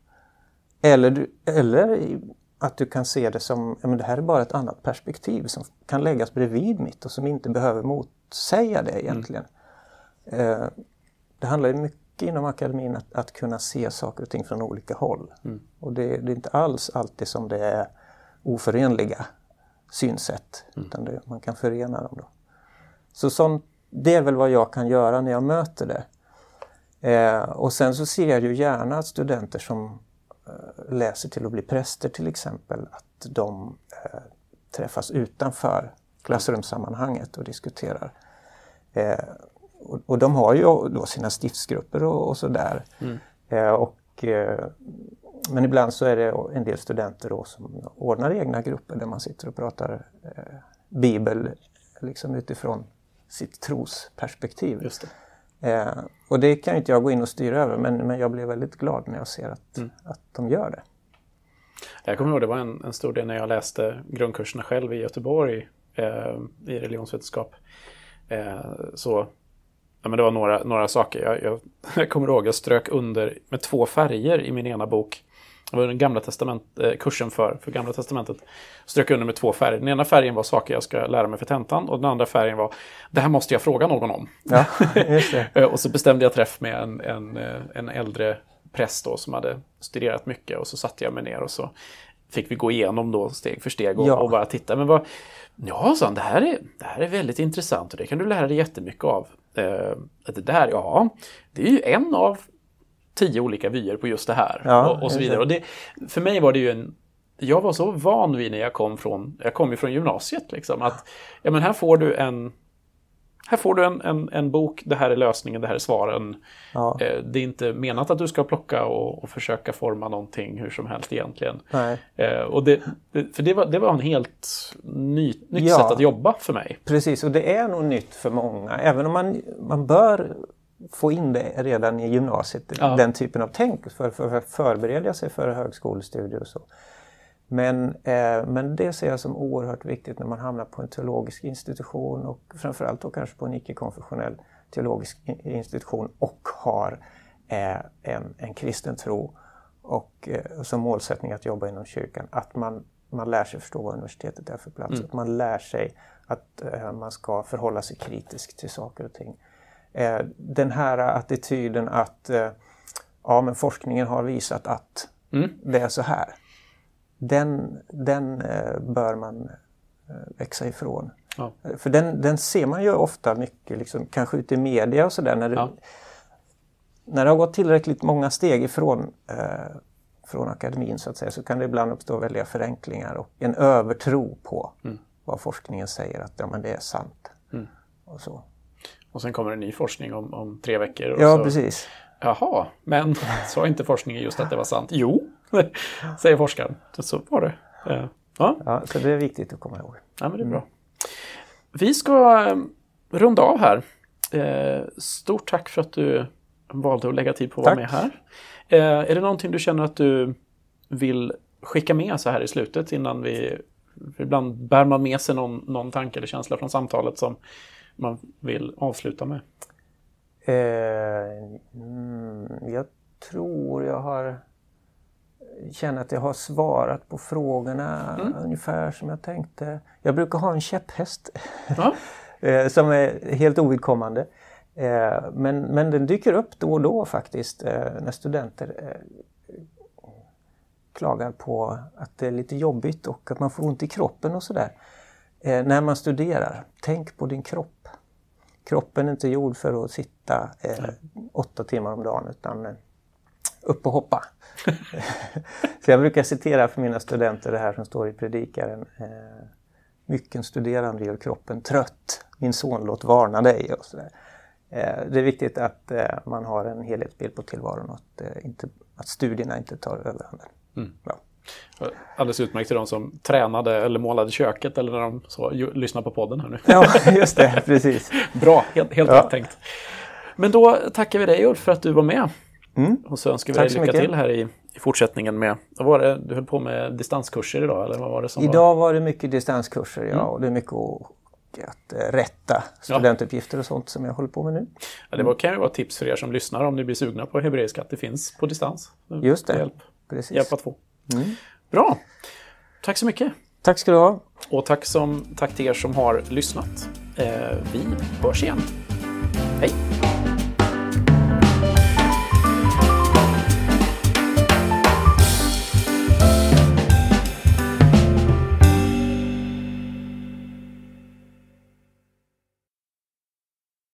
Eller, du, eller att du kan se det som, ja, men det här är bara ett annat perspektiv som kan läggas bredvid mitt och som inte behöver motsäga det egentligen. Mm. Eh, det handlar ju mycket inom akademin att, att kunna se saker och ting från olika håll. Mm. Och det, det, är inte alls alltid som det är oförenliga synsätt, mm. utan det, man kan förena dem. Då. Så sånt, det är väl vad jag kan göra när jag möter det. Eh, och sen så ser jag ju gärna att studenter som eh, läser till att bli präster till exempel, att de eh, träffas utanför klassrumssammanhanget och diskuterar. Och, och, de har ju då sina stiftsgrupper och, och sådär. Mm. Eh, och, eh, men ibland så är det en del studenter då som ordnar egna grupper där man sitter och pratar eh, bibel liksom utifrån sitt trosperspektiv. Just det. Eh, och det kan inte jag gå in och styra över men, men jag blir väldigt glad när jag ser att, mm. att de gör det. Jag kommer ihåg det var en, en stor del när jag läste grundkurserna själv i Göteborg eh, i religionsvetenskap. Eh, så Ja, men det var några, några saker. Jag, jag, jag kommer ihåg, jag strök under med två färger i min ena bok. det var den gamla testament, eh, kursen för, för Gamla Testamentet. Strök under med två färger. Den ena färgen var saker jag ska lära mig för tentan och den andra färgen var det här måste jag fråga någon om. Ja. Eh, och så bestämde jag träff med en, en, eh, en äldre präst då, som hade studerat mycket och så satte jag mig ner och så fick vi gå igenom då steg för steg och, Ja. och bara titta. Men vad, ja, han, det här, är, det här är väldigt intressant och det kan du lära dig jättemycket av. Eh, det där, ja, det är ju en av tio olika vyer på just det här. Ja, och, och så vidare. Och det, för mig var det ju en... Jag var så van vid när jag kom från, jag kom ju från gymnasiet liksom, att ja, men här får du en här får du en, en, en bok, det här är lösningen, det här är svaren. Ja. Eh, Det är inte menat att du ska plocka och, och försöka forma någonting hur som helst egentligen. Nej. Eh, och det, för det var, det var en helt ny, nytt Ja. sätt att jobba för mig. Precis, och det är nog nytt för många. Även om man, man bör få in det redan i gymnasiet, Ja. den typen av tänk för, för, för att förbereda sig för högskolestudier och så. Men, eh, men det ser jag som oerhört viktigt när man hamnar på en teologisk institution och framförallt då kanske på en icke-konfessionell teologisk institution och har eh, en, en kristen tro och eh, som målsättning att jobba inom kyrkan. Att man, man lär sig förstå vad universitetet är för plats. Att man lär sig att eh, man ska förhålla sig kritisk till saker och ting. Eh, den här attityden att eh, ja, men forskningen har visat att det är så här. Den, den eh, bör man eh, växa ifrån. Ja. För den, den ser man ju ofta mycket, liksom, kanske ute i media och sådär. När, Ja. när det har gått tillräckligt många steg ifrån eh, från akademin så att säga så kan det ibland uppstå väldiga förenklingar och en övertro på Mm. vad forskningen säger att ja, men det är sant. Och så. Och sen kommer en ny forskning om, om tre veckor. Ja, så, precis. Jaha, men sa inte forskningen just att det var sant? Jo, säger forskaren. Så var det. Eh, Ja, Ja, så det är viktigt att komma ihåg. ja men det är bra. Vi ska eh, runda av här. Eh, Stort tack för att du valde att lägga tid på att vara Tack. med här. Är det någonting du känner att du vill skicka med så här i slutet innan vi... Ibland bär man med sig någon, någon tanke eller känsla från samtalet som man vill avsluta med. Eh, mm, jag tror jag har känner att jag har svarat på frågorna ungefär som jag tänkte. Jag brukar ha en käpphäst Ja, eh, som är helt ovidkommande. Eh, men, men den dyker upp då och då faktiskt eh, när studenter klagar på att det är lite jobbigt och att man får ont i kroppen och sådär. När man studerar, tänk på din kropp. Kroppen är inte gjord för att sitta åtta timmar om dagen utan upp och hoppa. Så jag brukar citera för mina studenter det här som står i predikaren. Eh, Mycken studerande gör kroppen trött. Min son låt varna dig. Och så där. Eh, det är viktigt att eh, man har en helhetsbild på tillvaron och att, eh, inte, att studierna inte tar överhanden. Ja. alldeles utmärkt till de som tränade eller målade köket eller när de så, ju, lyssnar på podden här nu. ja, just det. Precis. Bra, helt, helt Ja. rätt tänkt. Men då tackar vi dig Ulf för att du var med. Mm. Och så önskar vi dig lycka mycket. till här i, i fortsättningen med, vad var det, du höll på med distanskurser idag eller vad var det som var? Idag var det mycket distanskurser ja, och det är mycket att, eh, rätta studentuppgifter och sånt som jag håller på med nu. Ja, det var, kan ju vara tips för er som lyssnar om ni blir sugna på hebreiska att det finns på distans. Just det. Hjälp, Precis. hjälp att få. Bra, tack så mycket. Tack ska du ha. Och tack, som, tack till er som har lyssnat. Eh, vi hörs igen. Hej!